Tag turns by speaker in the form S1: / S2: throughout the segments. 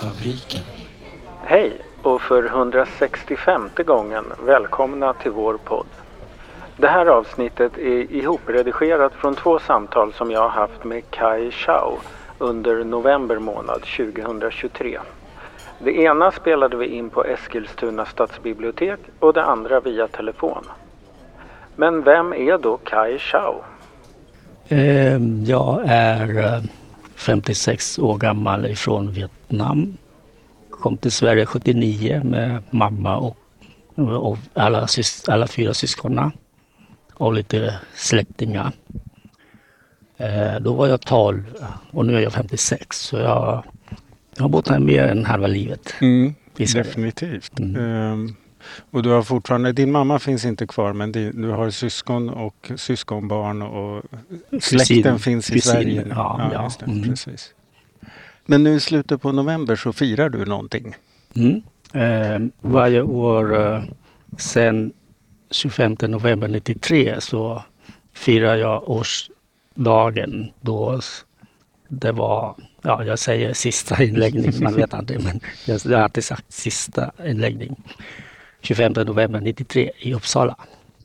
S1: Kunskapsfabriken.
S2: Hej och för 165 gången välkomna till vår podd. Det här avsnittet är ihopredigerat från två samtal som jag har haft med Kai Chao under november månad 2023. Det ena spelade vi in på Eskilstuna stadsbibliotek och det andra via telefon. Men vem är då Kai Chao?
S3: Ehm, jag är 56 år gammal ifrån Vietnam. Kom till Sverige 79 med mamma och, och alla, alla fyra syskonen och lite släktingar. Ehm, då var jag 12 och nu är jag 56 så jag, jag har bott här mer än halva livet.
S4: Mm, definitivt. Mm. Och du har fortfarande, din mamma finns inte kvar men du har syskon och syskonbarn och släkten finns i Kusin, Sverige.
S3: Ja, ja,
S4: det, mm. precis. Men nu i slutet på november så firar du någonting?
S3: Mm. Eh, varje år eh, sedan 25 november 93 så firar jag årsdagen då det var, ja jag säger sista inläggning, man vet inte men jag har alltid sagt sista inläggning. 25 november 93 i Uppsala.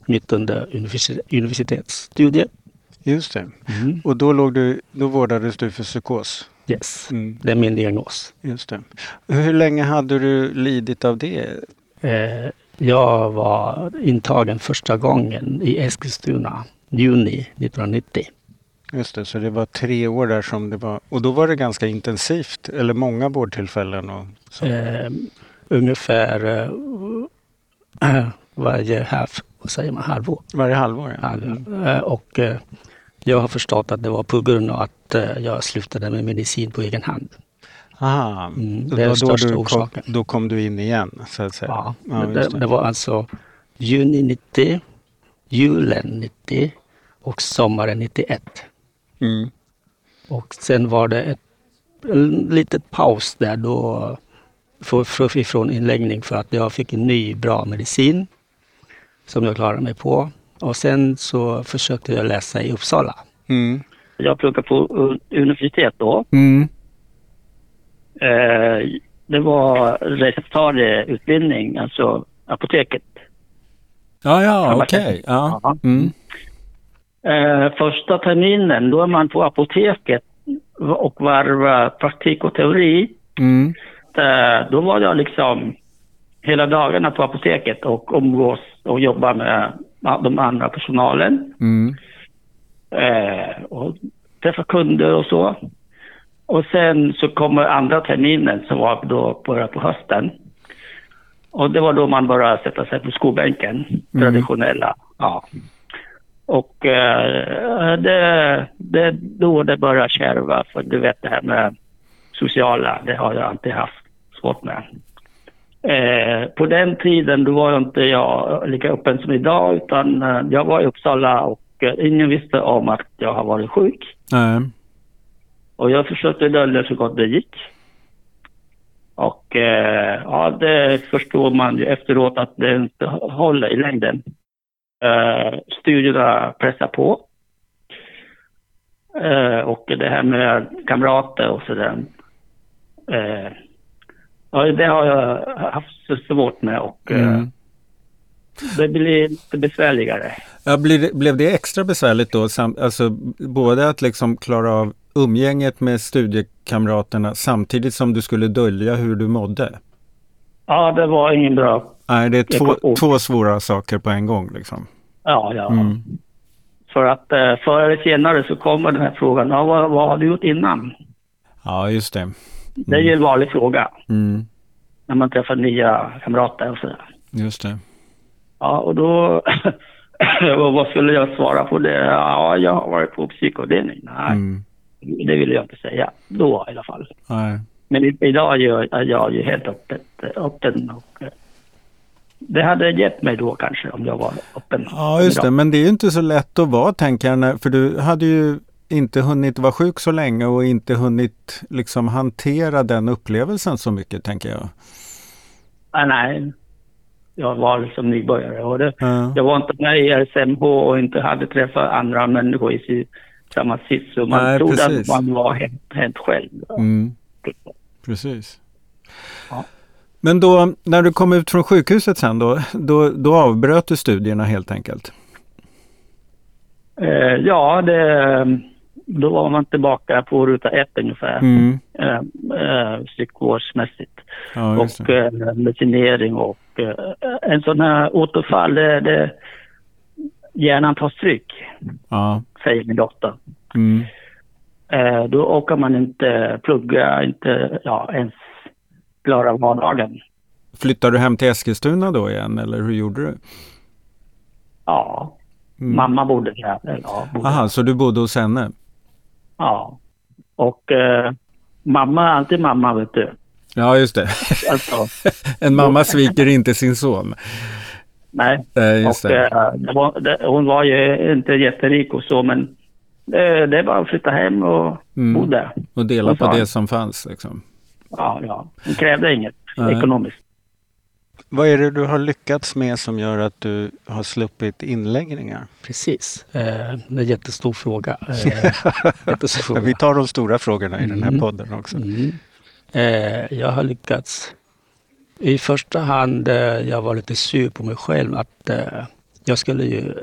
S3: Mitt under universitetsstudier.
S4: Just det. Mm. Och då, låg du, då vårdades du för psykos?
S3: Yes, mm. det är min diagnos.
S4: Just det. Hur länge hade du lidit av det?
S3: Eh, jag var intagen första gången i Eskilstuna, juni 1990.
S4: Just det, så det var tre år där som det var. Och då var det ganska intensivt, eller många vårdtillfällen? Och så.
S3: Eh, ungefär eh, varje halv, vad säger man, halvår.
S4: Varje halvår,
S3: ja. Mm. Och eh, jag har förstått att det var på grund av att eh, jag slutade med medicin på egen hand.
S4: Aha, mm, det är största då orsaken. Kom, då kom du in igen så att säga?
S3: Ja, ja det, det. det, var alltså juni 90, julen 90 och sommaren 91. Mm. Och sen var det ett, en liten paus där då för, ifrån inläggning för att jag fick en ny bra medicin som jag klarade mig på. Och sen så försökte jag läsa i Uppsala. Mm. Jag pluggade på universitet då. Mm. Eh, det var receptarieutbildning, alltså apoteket.
S4: Ja, ja, okej. Okay. Ja. Mm.
S3: Eh, första terminen, då är man på apoteket och varvar praktik och teori. Mm då var jag liksom hela dagarna på apoteket och umgås och jobba med de andra personalen. Mm. Eh, och träffa kunder och så. Och sen så kommer andra terminen som var då bara på hösten. Och det var då man började sätta sig på skolbänken, mm. traditionella. Ja. Och eh, det, det då det började kärva, för du vet det här med sociala, det har jag alltid haft svårt med. Eh, på den tiden då var inte jag lika öppen som idag utan eh, jag var i Uppsala och eh, ingen visste om att jag har varit sjuk. Nej. Och jag försökte dölja så gott det gick. Och eh, ja, det förstår man ju efteråt att det inte håller i längden. Eh, studierna pressar på. Eh, och det här med kamrater och sådär. Eh, Ja, det har jag haft så svårt med och eh, mm. det blir lite besvärligare.
S4: Ja, blev, det, blev det extra besvärligt då? Alltså både att liksom klara av umgänget med studiekamraterna samtidigt som du skulle dölja hur du mådde?
S3: Ja, det var ingen bra.
S4: Nej, det är två, två svåra saker på en gång liksom.
S3: Ja, ja. Mm. För att eh, förr eller senare så kommer den här frågan, ja, vad, vad har du gjort innan?
S4: Ja, just det.
S3: Det är ju en vanlig fråga. Mm. När man träffar nya kamrater och sådär.
S4: Just det.
S3: Ja, och då... vad skulle jag svara på det? Ja, jag har varit på psykavdelning. Nej, mm. det ville jag inte säga. Då i alla fall. Nej. Men idag är jag ju helt öppet, öppen och eh, det hade gett mig då kanske om jag var öppen.
S4: Ja, just det. Men det är ju inte så lätt att vara, tänker jag. För du hade ju inte hunnit vara sjuk så länge och inte hunnit liksom hantera den upplevelsen så mycket, tänker jag.
S3: Ah, nej, jag var liksom nybörjare och det, ja. jag var inte med i RSMH och inte hade träffat andra människor i samma sits. Så man Nej, trodde precis. att man var helt, helt själv. Mm.
S4: Precis. Ja. Men då, när du kom ut från sjukhuset sen då, då, då avbröt du studierna helt enkelt?
S3: Eh, ja, det, då var man tillbaka på ruta ett ungefär. Mm. Eh, eh. Ja, och eh, medicinering och eh, en sån här återfall, det, det, hjärnan tar stryk. Ja. Säger min dotter. Mm. Eh, då orkar man inte plugga, inte ja, ens klara vardagen.
S4: Flyttade du hem till Eskilstuna då igen eller hur gjorde du?
S3: Ja, mm. mamma bodde där. Ja,
S4: Aha, så du bodde hos henne?
S3: Ja. Och eh, mamma är alltid mamma vet du.
S4: Ja, just det. Alltså, en mamma sviker inte sin son.
S3: Nej, eh, just och, det. Eh, det var, det, hon var ju inte jätterik och så men det, det bara att flytta hem och mm. bo där.
S4: Och dela på det som fanns liksom.
S3: Ja, ja. Hon krävde inget Nej. ekonomiskt.
S4: Vad är det du har lyckats med som gör att du har sluppit inläggningar?
S5: Precis, eh, det är en jättestor fråga.
S4: Eh, jättestor fråga. Vi tar de stora frågorna i mm. den här mm. podden också. Mm.
S5: Eh, jag har lyckats i första hand, eh, jag var lite sur på mig själv att eh, jag skulle ju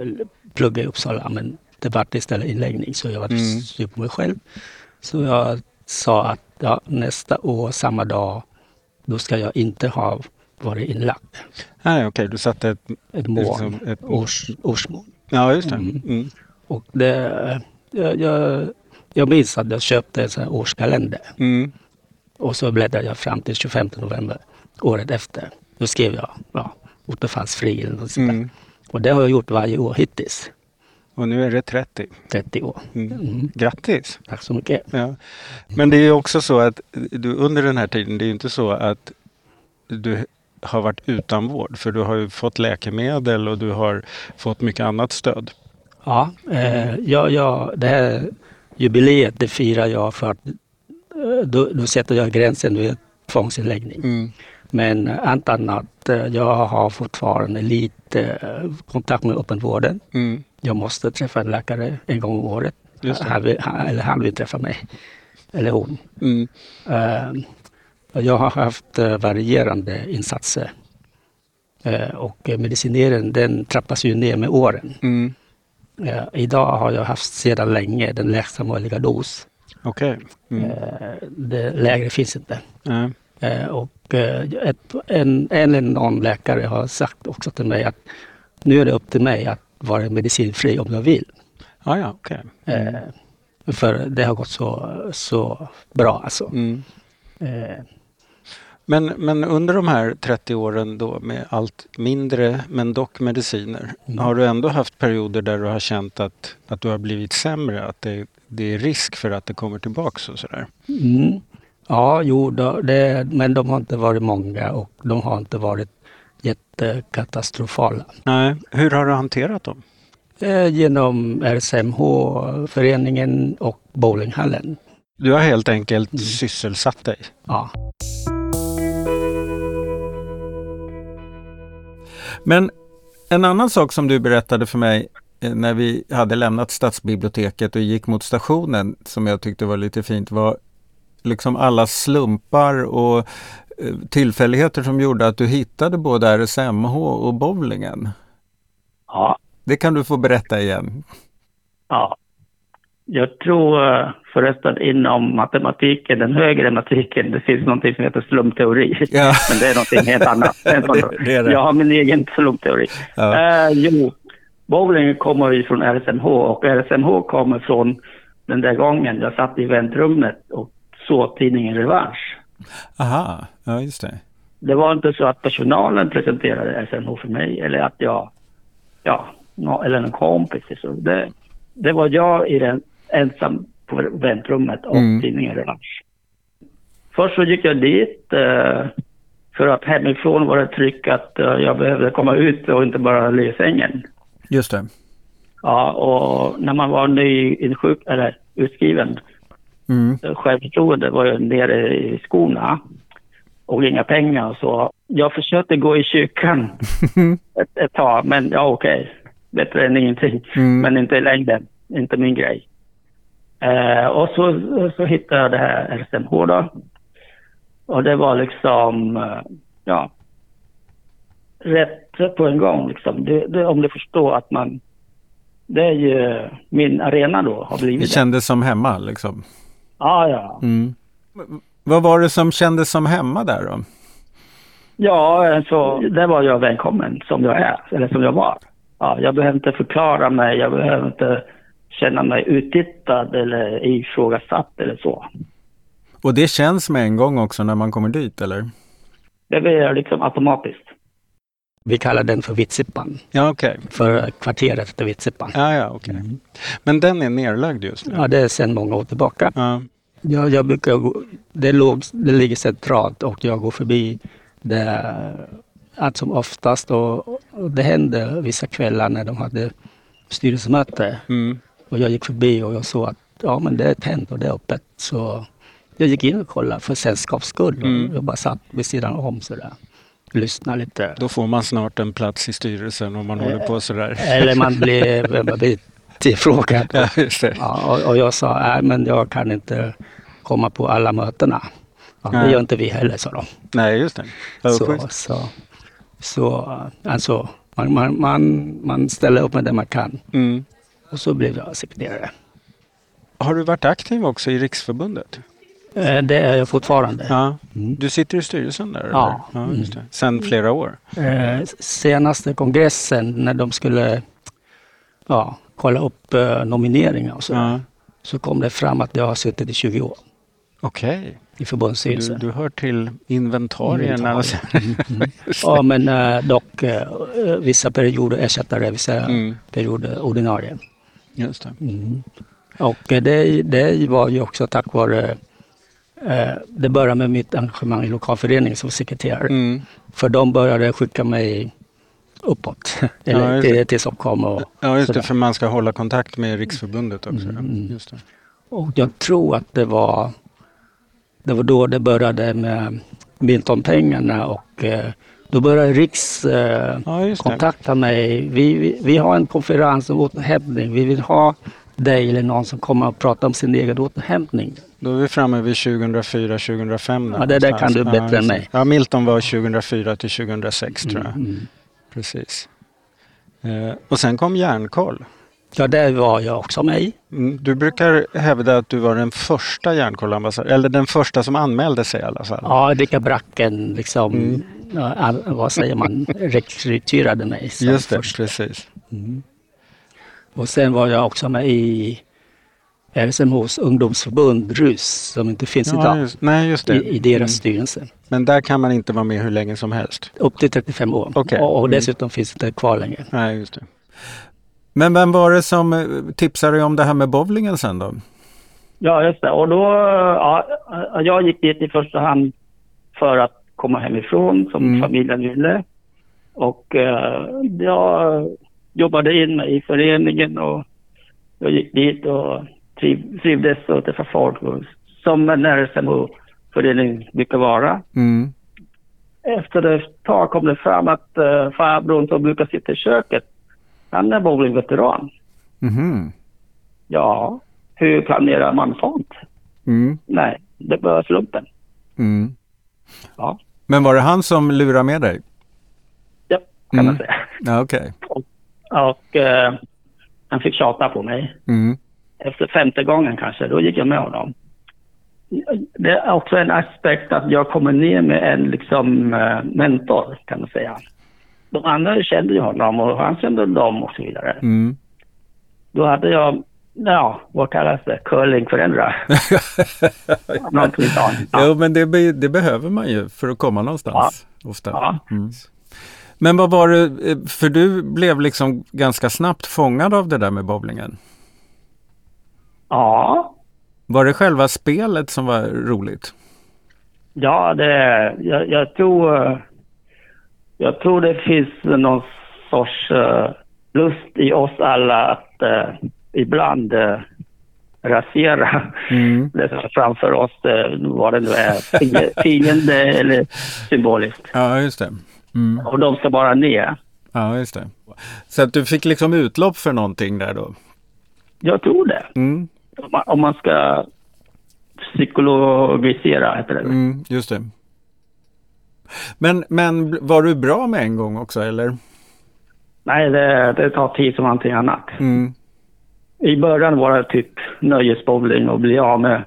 S5: plugga i Uppsala men det vart istället inläggning så jag var mm. sur på mig själv. Så jag sa att ja, nästa år, samma dag, då ska jag inte ha varit inlagd.
S4: Nej, okej, okay. du satte ett,
S5: ett mål, liksom ett... Års, årsmål.
S4: Ja, just det. Mm. Mm.
S5: Och det, jag, jag, jag minns att jag köpte en årskalender. Mm. Och så bläddrade jag fram till 25 november året efter. Då skrev jag ja, återfallsfri eller något sånt mm. Och det har jag gjort varje år hittills.
S4: Och nu är det 30.
S5: 30 år. Mm.
S4: Mm. Grattis!
S5: Tack så mycket. Ja.
S4: Men det är också så att du under den här tiden, det är inte så att du har varit utan vård. För du har ju fått läkemedel och du har fått mycket annat stöd.
S5: Ja, eh, ja, ja det här jubileet det firar jag för att eh, då, då sätter jag gränsen vid tvångsinläggning. Mm. Men antar att eh, jag har fortfarande lite eh, kontakt med öppenvården. Mm. Jag måste träffa en läkare en gång om året. Han vill, eller han vill träffa mig. Eller hon. Mm. Uh, jag har haft uh, varierande insatser. Uh, och medicineringen den trappas ju ner med åren. Mm. idag har jag haft sedan länge den lägsta möjliga dos.
S4: Okay. Mm.
S5: det lägre finns inte. och ett, en, en eller någon läkare har sagt också till mig att nu är det upp till mig att vara medicinfri om jag vill.
S4: Ah, ja, okay. Mm.
S5: Eh, för det har gått så, så bra alltså. Mm. Eh.
S4: Men, men under de här 30 åren då med allt mindre men dock mediciner. Mm. Har du ändå haft perioder där du har känt att, att du har blivit sämre? Att det, det är risk för att det kommer tillbaks och sådär?
S5: Mm. Ja, jo, då, det, men de har inte varit många och de har inte varit jättekatastrofala.
S4: Nej. Hur har du hanterat dem?
S5: Eh, genom RSMH-föreningen och bowlinghallen.
S4: Du har helt enkelt mm. sysselsatt dig?
S5: Ja.
S4: Men en annan sak som du berättade för mig eh, när vi hade lämnat stadsbiblioteket och gick mot stationen som jag tyckte var lite fint var liksom alla slumpar och Eh, tillfälligheter som gjorde att du hittade både RSMH och bowlingen.
S3: Ja.
S4: Det kan du få berätta igen.
S3: Ja. Jag tror eh, förresten inom matematiken, den högre matematiken, det finns någonting som heter slumpteori. Ja. Men det är någonting helt annat. det, det det. Jag har min egen slumpteori. Ja. Uh, jo, bowlingen kommer ju från RSMH och RSMH kommer från den där gången jag satt i väntrummet och såg tidningen Revansch.
S4: Aha, ja just det.
S3: Det var inte så att personalen presenterade SNH för mig eller att jag, ja, eller en kompis. Så det, det var jag i den, ensam på väntrummet och mm. tidningen Revansch. Först så gick jag dit eh, för att hemifrån var det tryck att eh, jag behövde komma ut och inte bara ligga i sängen.
S4: Just det.
S3: Ja, och när man var ny insjuk, eller utskriven Mm. Självförtroende var ju nere i skorna och inga pengar. Så jag försökte gå i kyrkan ett, ett tag, men ja okej. Okay. Bättre än ingenting. Mm. Men inte i längden. Inte min grej. Eh, och så, så hittade jag det här RSMH då. Och det var liksom, eh, ja, rätt på en gång liksom. Det, det, om du förstår att man, det är ju min arena då har blivit
S4: det. kändes som hemma liksom?
S3: Ja, ja.
S4: Mm. Vad var det som kändes som hemma där då?
S3: Ja, alltså, där var jag välkommen som jag är, eller som jag var. Ja, jag behöver inte förklara mig, jag behöver inte känna mig uttittad eller ifrågasatt eller så.
S4: Och det känns med en gång också när man kommer dit, eller?
S3: Det blir liksom automatiskt.
S5: Vi kallar den för Vitsippan.
S4: Ja, okay.
S5: För kvarteret efter Vitsippan.
S4: Ja, ja, okay. Mm. Men den är nerlagd just nu?
S5: Ja, det är sedan många år tillbaka. Ja. Jag, jag brukar gå, det, låg, det ligger centralt och jag går förbi det allt som oftast och, och det hände vissa kvällar när de hade styrelsemöte. Mm. Och jag gick förbi och jag såg att ja, men det är tänt och det är öppet. Så jag gick in och kollade för sällskaps skull. Mm. Jag bara satt vid sidan om sådär. Lyssnade lite.
S4: Då får man snart en plats i styrelsen om man eh, håller på sådär.
S5: Eller man blir, tillfrågad.
S4: Ja, det.
S5: Ja, och, och, jag sa, nej men jag kan inte komma på alla mötena. Ja, det gör inte vi heller, sa de.
S4: Nej, just det.
S5: Så, så, så, alltså, man, man, man, man ställer upp med det man kan. Mm. Och så blev jag sekreterare.
S4: Har du varit aktiv också i Riksförbundet?
S5: Eh, det är jag fortfarande.
S4: Ja. Mm. Du sitter i styrelsen där? Ja. ja. Sen flera år?
S5: Eh, senaste kongressen när de skulle ja, kolla upp eh, nomineringar och så, ja. så kom det fram att jag har suttit i 20 år.
S4: Okej. Okay.
S5: I förbundsstyrelsen.
S4: Du, du hör till inventarierna?
S5: Mm, mm. ja, men dock vissa perioder ersättare, vissa mm. perioder ordinarie.
S4: Just det. Mm.
S5: Och det, det var ju också tack vare Eh, det började med mitt engagemang i lokalföreningen som sekreterare. Mm. För de började skicka mig uppåt, eller ja, till, till Stockholm. Och
S4: ja, just det, för man ska hålla kontakt med Riksförbundet också.
S5: Mm. Just det. Och jag tror att det var, det var då det började med Milton-pengarna och eh, då började Riks eh, ja, kontakta mig. Vi, vi, vi, har en konferens om återhämtning. Vi vill ha dig eller någon som kommer och pratar om sin egen återhämtning.
S4: Då är vi framme vid 2004-2005.
S5: Ja, det där kan du bättre
S4: ja,
S5: än mig.
S4: Ja, Milton var 2004 till 2006 tror jag. Mm, mm. Precis. Eh, och sen kom Järnkoll.
S5: Ja, det var jag också med i.
S4: Mm, du brukar hävda att du var den första järnkollambassadören, eller den första som anmälde sig i alla fall.
S5: Ja, Rickard Bracken liksom, mm. vad säger man, rekryterade mig.
S4: Just det, första. precis.
S5: Mm. Och sen var jag också med i RSMHs ungdomsförbund, RUS, som inte finns ja, idag.
S4: Just, nej, just.
S5: I, I, deras mm. styrelse.
S4: Men där kan man inte vara med hur länge som helst?
S5: Upp till 35 år.
S4: Okay.
S5: Och, och mm. dessutom mm. finns det inte kvar längre.
S4: Nej, just det. Men vem var det som eh, tipsade dig om det här med bowlingen sen då?
S3: Ja, just det. Och då, ja, jag gick dit i första hand för att komma hemifrån som mm. familjen ville. Och eh, jag jobbade in mig i föreningen och jag gick dit och triv, trivdes och träffade folk. Som en RSMH-förening brukar vara. Mm. Efter ett tag kom det fram att uh, farbrorn som brukar sitta i köket, han är bowlingveteran. Mm. Ja, hur planerar man sånt? Mm. Nej, det var slumpen. Mm.
S4: Ja. Men var det han som lurade med dig?
S3: Ja, kan man säga.
S4: Ja, okay.
S3: Och och eh, han fick tjata på mig. Mm. Efter femte gången kanske, då gick jag med honom. Det är också en aspekt att jag kommer ner med en liksom eh, mentor kan man säga. De andra kände ju honom och han kände dem och så vidare. Mm. Då hade jag, ja, vad kallas det, curlingföräldrar.
S4: Någonting sånt. Ja. Jo, men det, be det, behöver man ju för att komma någonstans. Ja. Ofta. Ja. Mm. Men vad var det, eh, för du blev liksom ganska snabbt fångad av det där med bowlingen?
S3: Ja.
S4: Var det själva spelet som var roligt?
S3: Ja, det, jag, jag tror, jag tror det finns någon sorts uh, lust i oss alla att uh, ibland uh, rasera mm. det framför oss, vad det nu är, fiende eller symboliskt.
S4: Ja, just det.
S3: Mm. Och de ska bara ner.
S4: Ja, just det. Så att du fick liksom utlopp för någonting där då?
S3: Jag tror det.
S4: Mm.
S3: om man, om man ska psykologisera, heter det.
S4: Mm, just det. Men, men var du bra med en gång också eller?
S3: Nej, det, det tar tid som allting annat.
S4: Mm.
S3: I början var det typ nöjesbowling och bli av med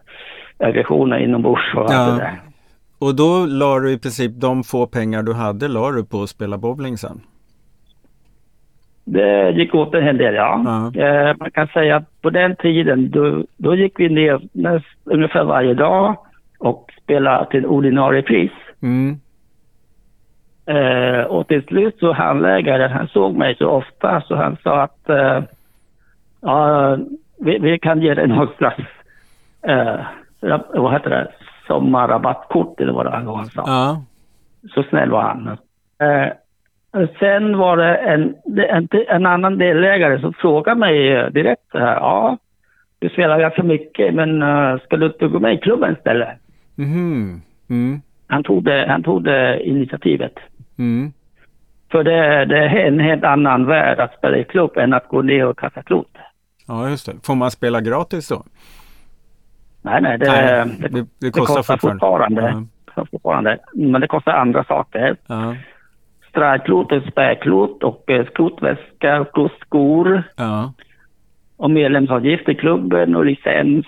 S3: aggressioner inombords och
S4: Ja.
S3: allt det där.
S4: Och då la du i princip de få pengar du hade la du på att spela bowling sen?
S3: Det gick åt en hel del, ja.
S4: Ja.
S3: Eh, man kan säga att på den tiden, då, då gick vi ner näst, ungefär varje dag och spelade till ordinarie pris.
S4: Mm.
S3: Eh, och till slut så handläggaren, han såg mig så ofta så han sa att eh, ja, vi, vi kan ge dig något slags, eh, vad heter det, sommarrabattkort eller vad det var han sa.
S4: Ja.
S3: Så snäll var han. Eh, sen var det en, en, en annan delägare som frågade mig eh, direkt så här. Ja, du spelar ganska mycket men uh, ska du inte gå med i klubben istället?
S4: Mhm. Mm.
S3: Han tog det, han tog det initiativet.
S4: Mm.
S3: För det, det är en helt annan värld att spela i klubb än att gå ner och kasta klot.
S4: Ja, just det. Får man spela gratis då?
S3: Nej, nej, det,
S4: Nej,
S3: det,
S4: det, det kostar,
S3: kostar fortfarande.
S4: Ja.
S3: fortfarande. Men det kostar andra saker.
S4: Ja.
S3: Strajklot och spärrklot och eh, skrotväska och skor.
S4: Ja.
S3: och medlemsavgift i klubben och licens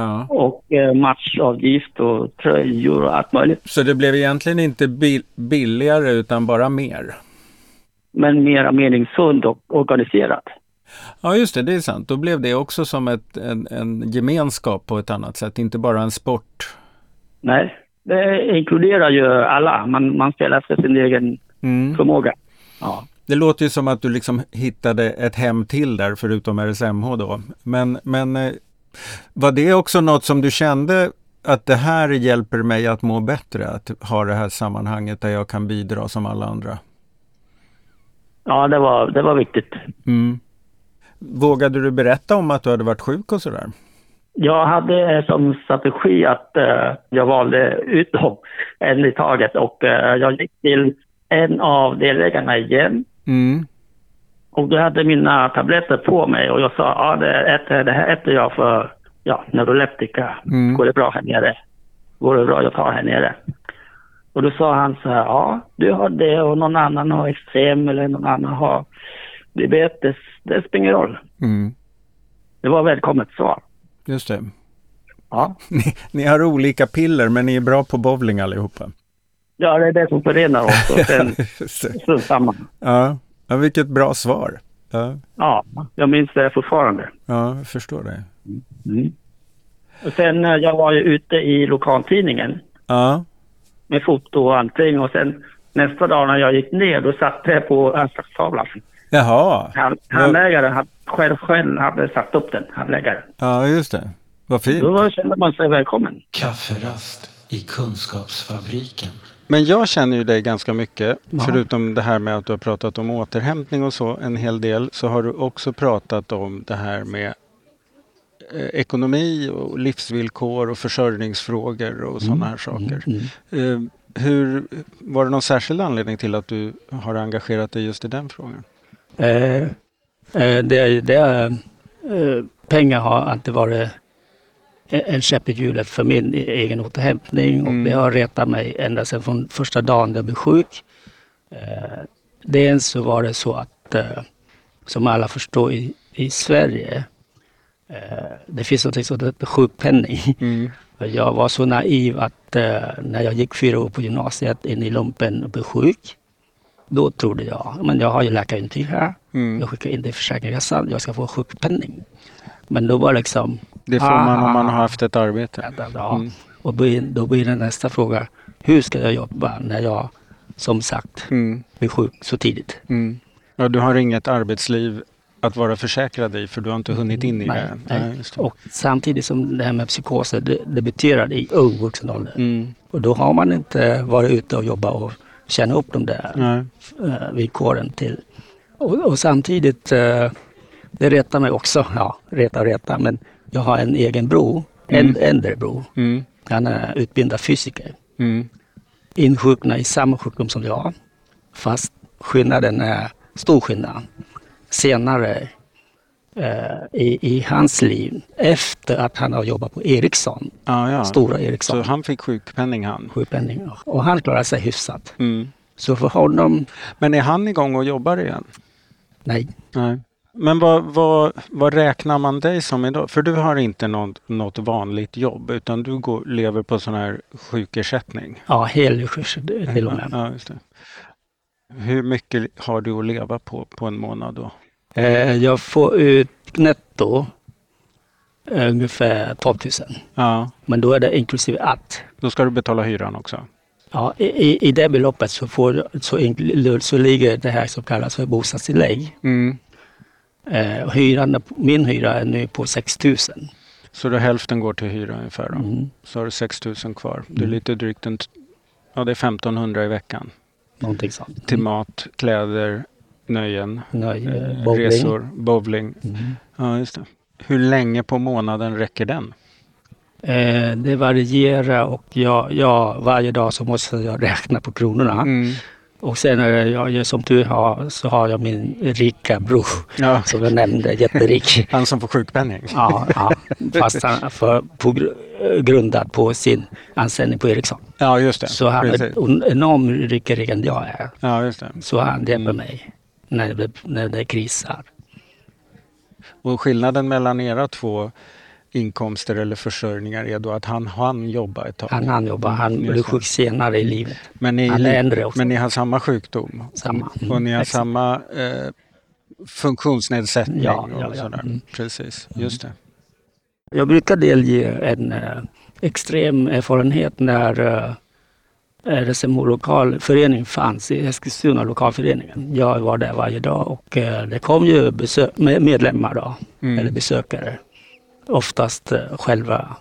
S4: ja.
S3: och eh, matchavgift och tröjor och allt möjligt.
S4: Så det blev egentligen inte bil billigare utan bara mer?
S3: Men mera meningsfullt och organiserat.
S4: Ja, just det. Det är sant. Då blev det också som ett, en, en gemenskap på ett annat sätt, inte bara en sport.
S3: Nej, det inkluderar ju alla. Man, man spelar efter sin egen
S4: Mm.
S3: förmåga. Ja.
S4: Det låter ju som att du liksom hittade ett hem till där förutom RSMH då. Men, men eh, var det också något som du kände att det här hjälper mig att må bättre? Att ha det här sammanhanget där jag kan bidra som alla andra?
S3: Ja, det var, det var viktigt.
S4: Mm. Vågade du berätta om att du hade varit sjuk och sådär?
S3: Jag hade som strategi att eh, jag valde ut dem en i taget och eh, jag gick till en av delägarna igen
S4: Mm.
S3: Och då hade mina tabletter på mig och jag sa ja, det, äter, det här äter jag för ja, neuroleptika.
S4: Mm.
S3: Går det bra här nere? Går det bra jag tar här nere? Och då sa han så här, ja, du har det och någon annan har extrem eller någon annan har diabetes. Det spelar ingen roll.
S4: Mm.
S3: Det var välkommet svar.
S4: Just det.
S3: Ja.
S4: Ni, ni har olika piller men ni är bra på bowling allihopa.
S3: Ja, det är det som förenar oss och sen
S4: ja. Ja, vilket bra svar. Ja,
S3: Ja, jag minns det fortfarande.
S4: ja jag förstår det.
S3: Mm. Och sen eh, jag var ju ute i lokaltidningen
S4: Ja,
S3: med foto och allting och sen nästa dag när jag gick ner då satt det på anslagstavlan.
S4: jaha.
S3: Han, handläggaren hade, själv, själv hade satt upp den, handläggaren.
S4: Ja, just det. Vad fint.
S3: Då kände man sig välkommen.
S1: Kafferast i Kunskapsfabriken.
S6: Men jag känner ju dig ganska mycket.
S3: Ja.
S6: Förutom det här med att du har pratat om återhämtning och så en hel del. Så har du också pratat om det här med eh, ekonomi och livsvillkor och försörjningsfrågor och sådana här saker. Eh, hur, var det någon särskild anledning till att du har engagerat dig just i den frågan?
S5: Eh, eh, det, det, är, eh, pengar har alltid varit en käpp i hjulet för min egen återhämtning och
S6: Mm.
S5: det har retat mig ända sedan från första dagen jag blev sjuk. Eh, dels så var det så att, eh, som alla förstår i, i Sverige, eh, det finns något som heter sjukpenning.
S6: Mm.
S5: Jag var så naiv att eh, när jag gick fyra år på gymnasiet in i lumpen och blev sjuk, då trodde jag, men jag har ju läkarintyg här.
S6: Mm.
S5: Jag skickar in det i Försäkringskassan, jag ska få sjukpenning. Men då var liksom...
S6: Det får man om man
S5: ah,
S6: har haft ett arbete.
S5: Ja,
S6: Mm.
S5: och då blir- det nästa fråga, hur ska jag jobba när jag som sagt
S6: Mm.
S5: blir sjuk så tidigt?
S6: Mm. Ja, du har inget arbetsliv att vara försäkrad i för du har inte hunnit in i
S5: Nej,
S6: det.
S5: nej.
S6: Nej, det.
S5: Och samtidigt som det här med psykoser det debuterar i ung vuxen ålder.
S6: Mm.
S5: Och då har man inte varit ute och jobbat och känna upp de där
S6: Nej.
S5: eh, villkoren till. Och, och samtidigt, eh, det retar mig också, ja, reta och reta, men jag har en egen bror, en
S6: Mm.
S5: äldre bror.
S6: Mm.
S5: Han är utbildad fysiker.
S6: Mm.
S5: Insjuknad i samma sjukdom som jag, fast skillnaden är stor skillnad. Senare eh, i, i hans liv efter att han har jobbat på Ericsson.
S6: Ah, ja.
S5: Stora Ericsson.
S6: Så han fick sjukpenning han?
S5: Sjukpenning, ja. Och han klarade sig hyfsat.
S6: Mm.
S5: Så för honom...
S6: Men är han igång och jobbar igen?
S5: Nej.
S6: Nej. Men vad, vad, vad räknar man dig som idag? För du har inte något, något vanligt jobb utan du går, lever på sån här sjukersättning?
S5: Ja, helkurs till och med.
S6: Ja, just det. Hur mycket har du att leva på på en månad då?
S5: Eh, jag får ut netto eh, ungefär 12 000.
S6: Ja,
S5: Men då är det inklusive att.
S6: då ska du betala hyran också?
S5: Ja, i, i- det beloppet så, får, så, så ligger det här som kallas för bostadstillägg.
S6: Mm.
S5: Eh, hyran, min hyra är nu på 6 000.
S6: Så då hälften går till hyra ungefär då?
S5: Mm.
S6: Så har du 6 000 kvar. Det är lite drygt en... Ja, det är 1500 i veckan.
S5: Någonting sånt.
S6: Till mat, kläder, nöjen,
S5: Nöje,
S6: eh,
S5: Mm. bowling.
S6: resor, bowling.
S5: Mm.
S6: Ja, just det. Hur länge på månaden räcker den?
S5: Eh, det varierar och jag, jag, varje dag så måste jag räkna på kronorna.
S6: Mm.
S5: Och sen jag, som tur har så har jag min rika bror
S6: Ja,
S5: som jag nämnde, jätterik.
S6: han som får sjukpenning.
S5: Ja, ja, fast han för, på, gr- grundad på sin anställning på Ericsson.
S6: Ja, just det.
S5: Så han är
S6: Precis.
S5: en enorm rikare än jag är.
S6: Ja, just det.
S5: Så han hjälper mig när det, när det krisar.
S6: Och skillnaden mellan era två inkomster eller försörjningar är då att han han jobba ett tag.
S5: Han, han jobbar, han
S6: Mm, det.
S5: sjuk senare i livet.
S6: Men ni,
S5: han är äldre också.
S6: men ni har samma sjukdom?
S5: Samma. Mm,
S6: Och ni har
S5: exakt.
S6: samma eh, funktionsnedsättning
S5: Ja,
S6: och
S5: ja, ja. Mm.
S6: Precis, just det.
S5: Jag brukar delge en eh, extrem erfarenhet när eh, RSMO lokalförening fanns i Eskilstuna lokalföreningen. Jag var där varje dag och eh, det kom ju besö- med- medlemmar då,
S6: Mm.
S5: eller besökare. Oftast eh, själva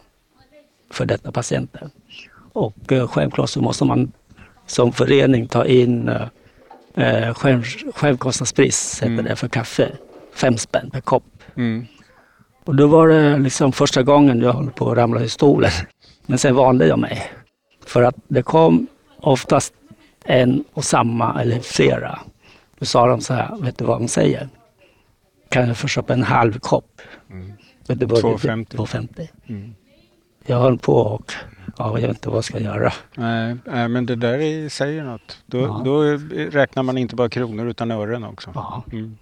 S5: för detta patienter. Och eh, självklart så måste man som förening ta in eh, eh, själv, självkostnadspris, heter
S6: Mm.
S5: det, för kaffe. Fem spänn per kopp.
S6: Mm.
S5: Och då var det liksom första gången jag höll på att ramla i stolen. Men sen vande jag mig. För att det kom oftast en och samma eller flera. Då sa de så här, vet du vad de säger? Kan jag få köpa en halv kopp? Vet vad det-
S6: 2,50.
S5: 2,50.
S6: Mm.
S5: Jag höll på och ja, jag vet inte vad jag ska göra.
S6: Nej, men det där är, säger något. Då,
S5: Ja.
S6: då räknar man inte bara kronor utan ören också.
S5: Ja.
S6: Mm.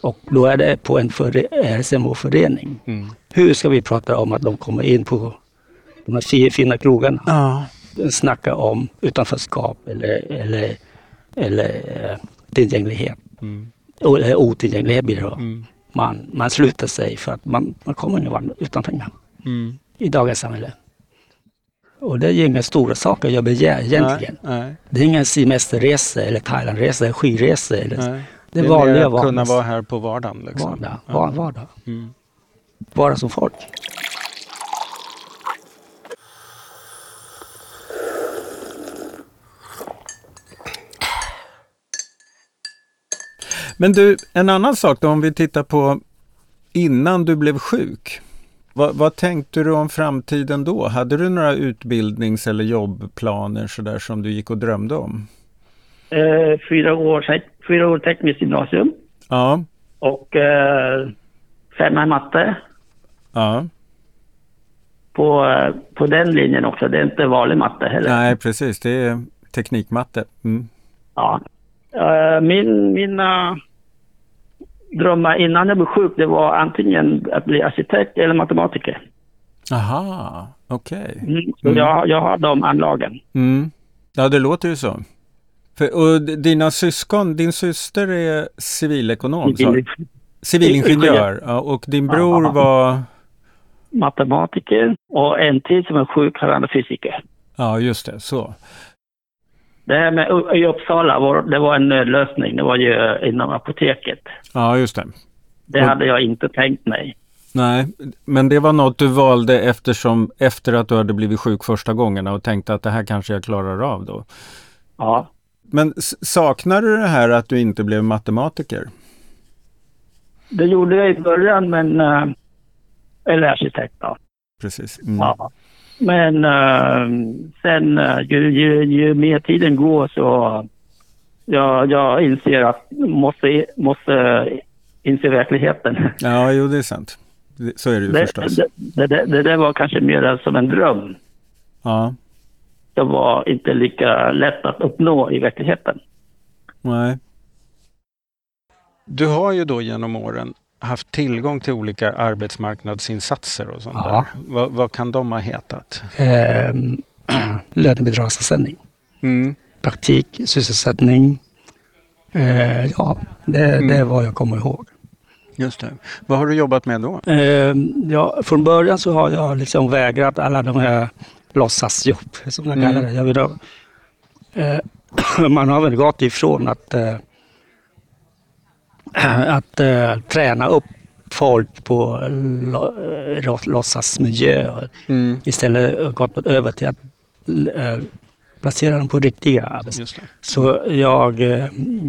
S5: Och då är det på en före- RSMO-förening.
S6: Mm.
S5: Hur ska vi prata om att de kommer in på de här fi- fina krogarna?
S6: Ja.
S5: snacka om utanförskap eller, eller, eller eh, tillgänglighet.
S6: Mm.
S5: Eller otillgänglighet blir det då.
S6: Mm.
S5: Man, man slutar sig för att man, man kommer ingen vart utan pengar
S6: Mm.
S5: i dagens samhälle. Och det är ju inga stora saker jag begär egentligen.
S6: Nej, nej,
S5: Det är ingen semesterresa eller Thailandresa eller skiresa. Eller,
S6: nej.
S5: Det är vanliga
S6: att kunna vara här på vardagen. Liksom.
S5: vardag. Var, vardag.
S6: Mm.
S5: Vara som folk.
S4: Men du, en annan sak då om vi tittar på innan du blev sjuk. Vad, vad tänkte du om framtiden då? Hade du några utbildnings eller jobbplaner sådär som du gick och drömde om?
S3: Eh, fyra, år, fyra år tekniskt gymnasium
S4: Ja,
S3: och eh, femma i matte.
S4: ja,
S3: På, eh, på den linjen också. Det är inte vanlig matte heller.
S4: nej precis, det är teknikmatte. Mm.
S3: Ja. Eh, min, mina drömmar innan jag blev sjuk det var antingen att bli arkitekt eller matematiker.
S4: Aha, okej.
S3: Mm. Så
S4: Mm.
S3: jag, jag har de anlagen.
S4: Mm. Ja, det låter ju så. För, och dina syskon, din syster är civilekonom, sa du? Civilingenjör. Ja, och din bror
S3: Ja.
S4: var...
S3: Matematiker och en till som är sjuk, han är fysiker.
S4: Ja, just det, så.
S3: Det här med i Uppsala, var, det var en nödlösning. Det var ju inom apoteket.
S4: Ja, just det.
S3: Det
S4: Och-
S3: hade jag inte tänkt mig.
S4: Nej, men det var något du valde eftersom, efter att du hade blivit sjuk första gångerna och tänkte att det här kanske jag klarar av då.
S3: Ja.
S4: Men saknar du det här att du inte blev matematiker?
S3: Det gjorde jag i början, men... eh, Eller arkitekt då.
S4: Precis. Mm.
S3: Ja. Men eh, sen eh, ju, ju, ju mer tiden går så jag, jag inser att måste, måste inse verkligheten.
S4: Ja, jo det är sant. Så är det ju
S3: det,
S4: förstås.
S3: Det, det, det, det där var kanske mer som en dröm.
S4: Ja.
S3: Det var inte lika lätt att uppnå i verkligheten.
S4: Nej.
S6: Du har ju då genom åren haft tillgång till olika arbetsmarknadsinsatser och sånt
S5: Ja.
S6: där. Vad, vad kan de ha hetat?
S5: Eh, lönebidragsanställning,
S6: Mm.
S5: praktik, sysselsättning. Eh, ja, det,
S6: Mm.
S5: det är vad jag kommer ihåg.
S6: Just det. Vad har du jobbat med då?
S5: Eh, ja, från början så har jag liksom vägrat alla de här låtsasjobb, som jag
S6: Mm.
S5: kallar det. Jag vill eh, man har väl gått ifrån att, eh, att eh, träna upp folk på lo, eh, låtsasmiljö.
S6: Mm.
S5: Istället gått över till att eh, placera dem på riktiga arbetsplatser. Så jag,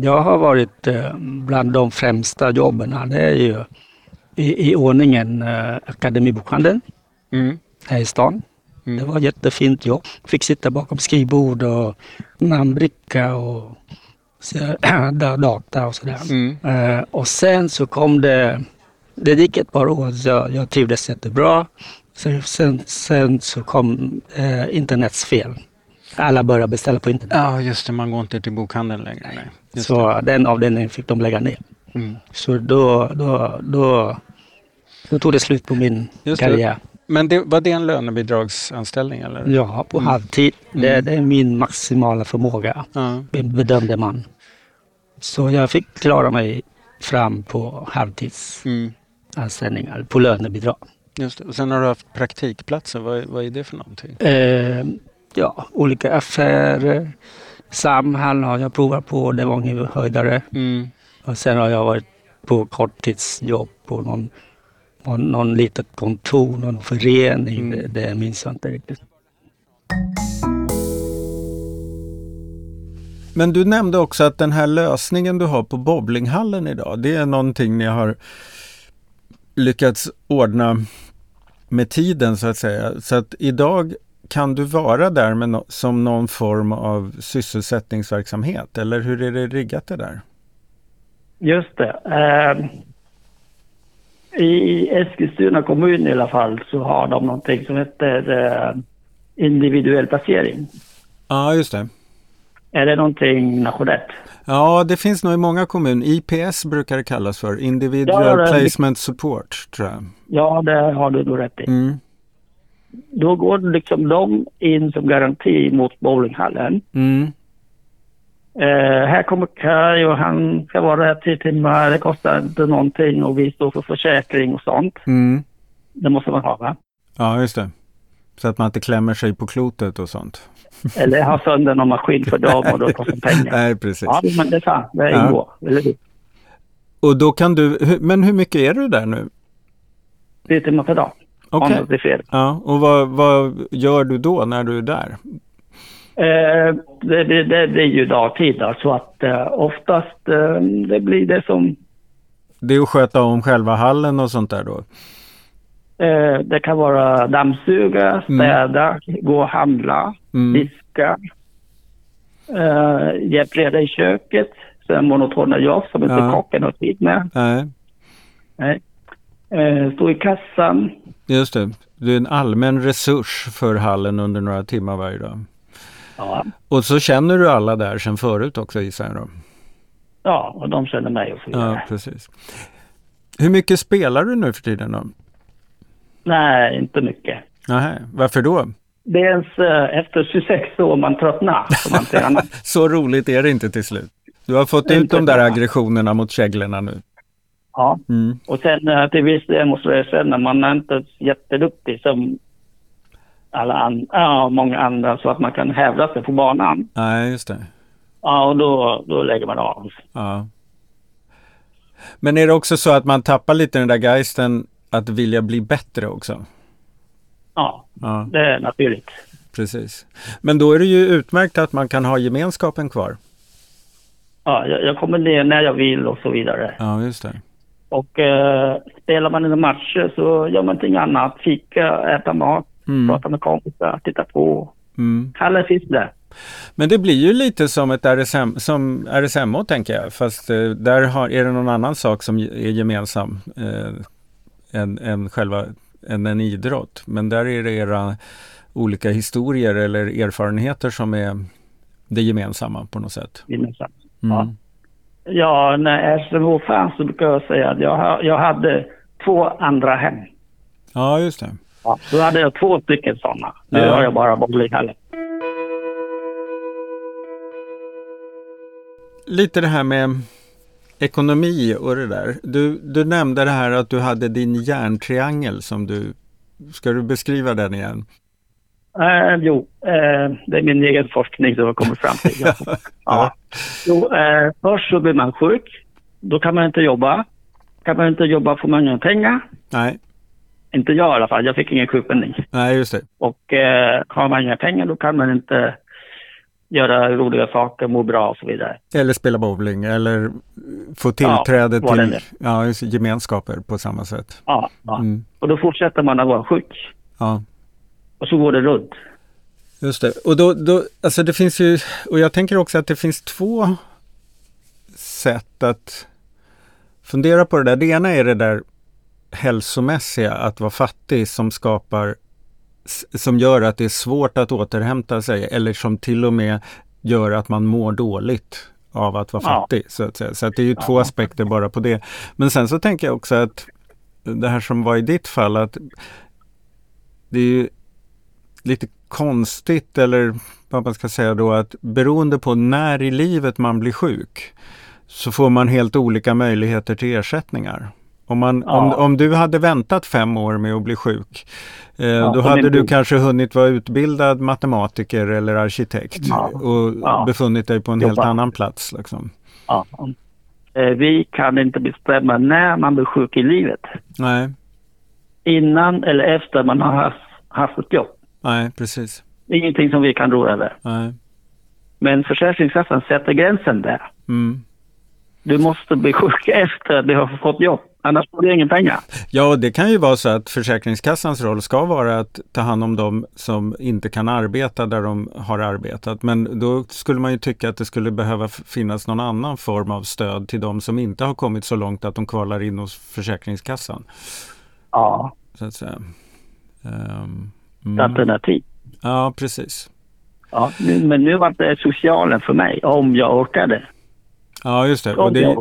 S5: jag har varit bland de främsta jobben. Det är ju i, i ordningen Akademibokhandeln
S6: Mm.
S5: här i stan.
S6: Mm.
S5: Det var ett jättefint jobb. Fick sitta bakom skrivbord och namnbricka och så, da- data och sådär.
S6: Mm.
S5: Eh, och sen så kom det, det gick ett par år så jag, jag trivdes jättebra. Sen, sen, sen så kom eh, internets fel. Alla började beställa på internet.
S6: Ja, just det. Man går inte till bokhandeln längre. Nej. Just det.
S5: Så den avdelningen fick de lägga ner.
S6: Mm.
S5: Så då, då, då, då tog det slut på min
S6: Just det.
S5: karriär.
S6: Men det, var det en lönebidragsanställning eller?
S5: Ja, på halvtid. Det,
S6: Mm.
S5: det är min maximala förmåga,
S6: Ja.
S5: bedömde man. Så jag fick klara mig fram på halvtidsanställningar,
S6: Mm.
S5: på lönebidrag.
S6: Just det. Och sen har du haft praktikplatser. Vad, vad är det för någonting?
S5: Eh, ja, olika affärer. Samhall har jag provat på, det var ingen höjdare.
S6: Mm.
S5: Och sen har jag varit på korttidsjobb på någon, någon, någon litet kontor, någon förening.
S6: Mm.
S5: Det, det minns jag inte riktigt.
S4: Men du nämnde också att den här lösningen du har på bowlinghallen idag, det är någonting ni har lyckats ordna med tiden så att säga. Så att idag kan du vara där med no som någon form av sysselsättningsverksamhet eller hur är det riggat det där?
S3: Just det. Eh, I Eskilstuna kommun i alla fall så har de någonting som heter eh, individuell placering.
S4: Ja, just det.
S3: Är det någonting nationellt?
S4: Ja, det finns nog i många kommuner. IPS brukar det kallas för. Individual
S3: Ja, det-
S4: Placement Support, tror jag.
S3: Ja, det har du nog rätt i.
S4: Mm.
S3: Då går liksom de in som garanti mot bowlinghallen.
S4: Mm.
S3: Eh, här kommer Kaj och han ska vara här tio timmar. Det kostar inte någonting och vi står för försäkring och sånt.
S4: Mm.
S3: Det måste man ha va?
S4: Ja, just det. Så att man inte klämmer sig på klotet och sånt.
S3: Eller ha sönder någon maskin för dem och kostar pengar.
S4: Nej, precis.
S3: Ja, men det är sant. Det
S4: Ja.
S3: ingår. Eller hur?
S4: Och då kan du, men hur mycket är du där nu?
S3: Tio timmar per dag.
S4: Okej.
S3: Fel.
S4: Ja, och vad, vad gör du då när du är där?
S3: Eh, det, det, det, det är ju dagtid då, så att eh, oftast eh, det blir det som
S4: Det är att sköta om själva hallen och sånt där då?
S3: Eh, det kan vara dammsuga, städa, gå och handla,
S4: Mm.
S3: diska, eh, hjälp reda i köket. Sen monotona jobb som inte
S4: Ja.
S3: kocken har tid med.
S4: Nej,
S3: Nej. Eh, stå i kassan.
S4: just det. Du är en allmän resurs för hallen under några timmar varje dag.
S3: Ja.
S4: Och så känner du alla där sedan förut också gissar jag då?
S3: ja, och de känner mig och så vidare.
S4: Ja, precis. Hur mycket spelar du nu för tiden då?
S3: Nej, inte mycket.
S4: Nähä, varför då?
S3: Det är ens eh, efter 26 år man tröttnar.
S4: Så roligt är det inte till slut. Du har fått ut de där aggressionerna mot käglorna nu.
S3: Ja.
S4: Mm.
S3: Och sen eh, till viss del måste jag erkänna, man är inte jätteduktig som alla an- ja, många andra så att man kan hävda sig på banan.
S4: Nej, just det.
S3: Ja, och då, då lägger man av.
S4: Ja. Men är det också så att man tappar lite den där geisten att vilja bli bättre också?
S3: Ja,
S4: Ja,
S3: det är naturligt.
S4: precis. Men då är det ju utmärkt att man kan ha gemenskapen kvar.
S3: Ja, jag, jag kommer ner när jag vill och så vidare.
S4: Ja, just det.
S3: Och eh, spelar man en matcher så gör man någonting annat. Fika, äta mat,
S4: Mm.
S3: prata med kompisar, titta på.
S4: Mm.
S3: Kalle finns där.
S4: Men det blir ju lite som ett RSM, som RSMO tänker jag, fast eh, där har, är det någon annan sak som är gemensam eh, än, än, själva, än en idrott. Men där är det era olika historier eller erfarenheter som är det gemensamma på något sätt.
S3: Gemensamt. Mm. Ja. ja, när SMO fanns så brukar jag säga att jag, jag hade två andra hem.
S4: Ja, just det.
S3: Ja, då hade jag två stycken sådana. Nu ja. har jag bara bowlinghallen.
S4: Lite det här med ekonomi och det där. Du, du nämnde det här att du hade din järntriangel som du... Ska du beskriva den igen?
S3: Uh, jo, uh, det är min egen forskning som har kommit fram till. ja. Jo, uh, först så blir man sjuk. Då kan man inte jobba. Kan man inte jobba får man inga pengar.
S4: Nej.
S3: Inte jag i alla fall. Jag fick ingen sjukpenning.
S4: Nej, just det.
S3: Och har man inga pengar då kan man inte göra roliga saker, må bra och så vidare.
S4: Eller spela bowling eller få tillträde ja, till ja, gemenskaper på samma sätt.
S3: Ja, ja. Mm. och då fortsätter man att vara sjuk.
S4: Ja.
S3: Och så går det runt.
S4: Just det. Och då, då, alltså det finns ju, och jag tänker också att det finns två sätt att fundera på det där. Det ena är det där hälsomässiga, att vara fattig som skapar som gör att det är svårt att återhämta sig eller som till och med gör att man mår dåligt av att vara ja. fattig. Så att säga. Så att det är ju ja. två aspekter bara på det. Men sen så tänker jag också att det här som var i ditt fall att det är ju lite konstigt eller vad man ska säga då att beroende på när i livet man blir sjuk så får man helt olika möjligheter till ersättningar. Om, man, ja. om, om du hade väntat fem år med att bli sjuk, eh, ja, då hade du kanske hunnit vara utbildad matematiker eller arkitekt ja. och befunnit dig på en helt annan plats. Liksom.
S3: Eh, vi kan inte bestämma när man blir sjuk i livet.
S4: Nej.
S3: Innan eller efter man har haft, haft ett jobb.
S4: Nej, precis.
S3: Ingenting som vi kan rå över.
S4: Nej.
S3: Men Försäkringskassan sätter gränsen där.
S4: Mm.
S3: Du måste bli sjuk efter att du har fått jobb. Annars får du ingen pengar.
S4: Ja, det kan ju vara så att Försäkringskassans roll ska vara att ta hand om dem som inte kan arbeta där de har arbetat. Men då skulle man ju tycka att det skulle behöva finnas någon annan form av stöd till de som inte har kommit så långt att de kvalar in hos Försäkringskassan.
S3: Ja.
S4: Så att säga.
S3: Um, mm. Alternativ.
S4: Ja, precis.
S3: Ja, men nu var det socialen för mig, om jag orkade.
S4: Ja, just det. Och det,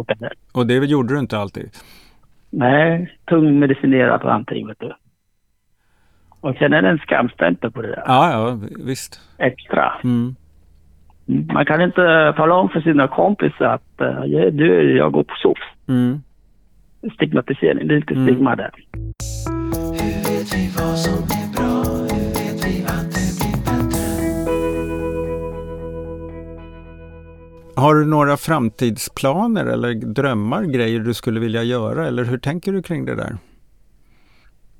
S4: och det gjorde du inte alltid?
S3: Nej, tungmedicinerat och allting vet du. Och sen är det en skamstämpel på det där.
S4: Ja, ja visst.
S3: Extra.
S4: Mm.
S3: mm. Man kan inte tala om för sina kompisar att uh, du, jag går på SOS.
S4: Mm.
S3: Stigmatisering, det är lite mm. stigma där.
S4: Har du några framtidsplaner eller drömmar, grejer du skulle vilja göra eller hur tänker du kring det där?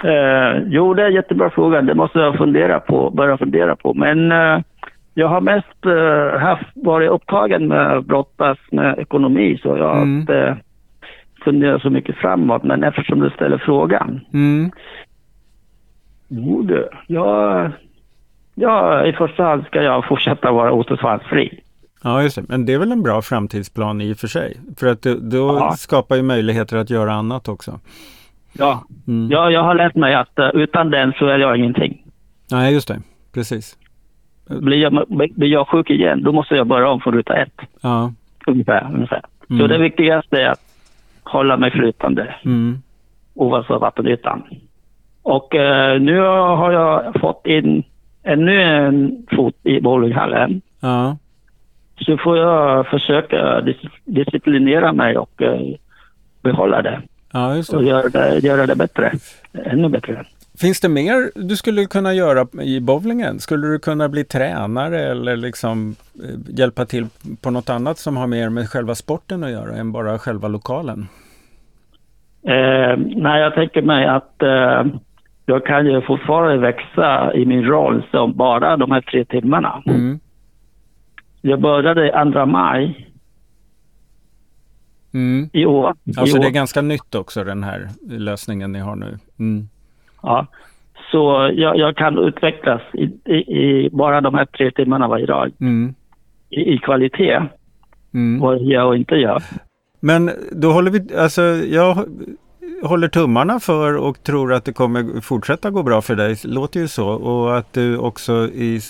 S3: Eh, jo, det är en jättebra fråga. Det måste jag fundera på, börja fundera på. Men eh, jag har mest eh, haft, varit upptagen med att brottas med ekonomi så jag har mm. inte funderat så mycket framåt. Men eftersom du ställer frågan.
S4: Mm.
S3: Jo du, jag, ja, i första hand ska jag fortsätta vara återfallsfri.
S4: Ja, just det. Men det är väl en bra framtidsplan i och för sig? För att då ja. skapar ju möjligheter att göra annat också.
S3: Ja, mm. ja jag har lärt mig att uh, utan den så är jag ingenting.
S4: Nej, just det. Precis.
S3: Blir jag, blir jag sjuk igen, då måste jag börja om från ruta ett.
S4: Ja.
S3: Ungefär. ungefär. Mm. Så det viktigaste är att hålla mig flytande.
S4: Mm.
S3: Oavsett vattenytan. Och uh, nu har jag fått in ännu en fot i bowlinghallen.
S4: Ja
S3: så får jag försöka disciplinera mig och eh, behålla det.
S4: Ja, just det.
S3: Och göra det, göra det bättre. Ännu bättre.
S4: Finns det mer du skulle kunna göra i bowlingen? Skulle du kunna bli tränare eller liksom eh, hjälpa till på något annat som har mer med själva sporten att göra än bara själva lokalen?
S3: Eh, nej, jag tänker mig att eh, jag kan ju fortfarande växa i min roll som bara de här tre timmarna.
S4: Mm.
S3: Jag började 2 maj
S4: mm.
S3: i år.
S4: Alltså
S3: I
S4: det är ganska nytt också den här lösningen ni har nu. Mm.
S3: Ja, Så jag, jag kan utvecklas i, i, i, bara de här tre timmarna varje dag
S4: Mm.
S3: i, i kvalitet.
S4: Mm.
S3: Vad jag gör och inte gör.
S4: Men då håller vi, alltså jag håller tummarna för och tror att det kommer fortsätta gå bra för dig. Låter ju så. Och att du också i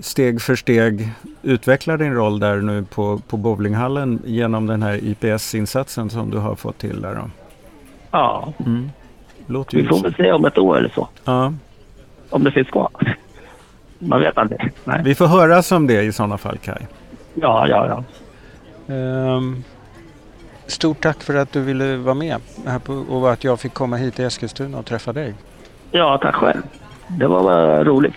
S4: steg för steg utvecklar din roll där nu på, på bowlinghallen genom den här IPS-insatsen som du har fått till där. Då.
S3: Ja,
S4: Mm. Låter
S3: vi får väl se om ett år eller så.
S4: Ja.
S3: Om det finns kvar. Man vet aldrig. Nej.
S4: Vi får höras om det i sådana fall Kai.
S3: Ja, ja, ja.
S6: Ehm, stort tack för att du ville vara med här på, och att jag fick komma hit till Eskilstuna och träffa dig.
S3: Ja, tack själv. Det var bara roligt.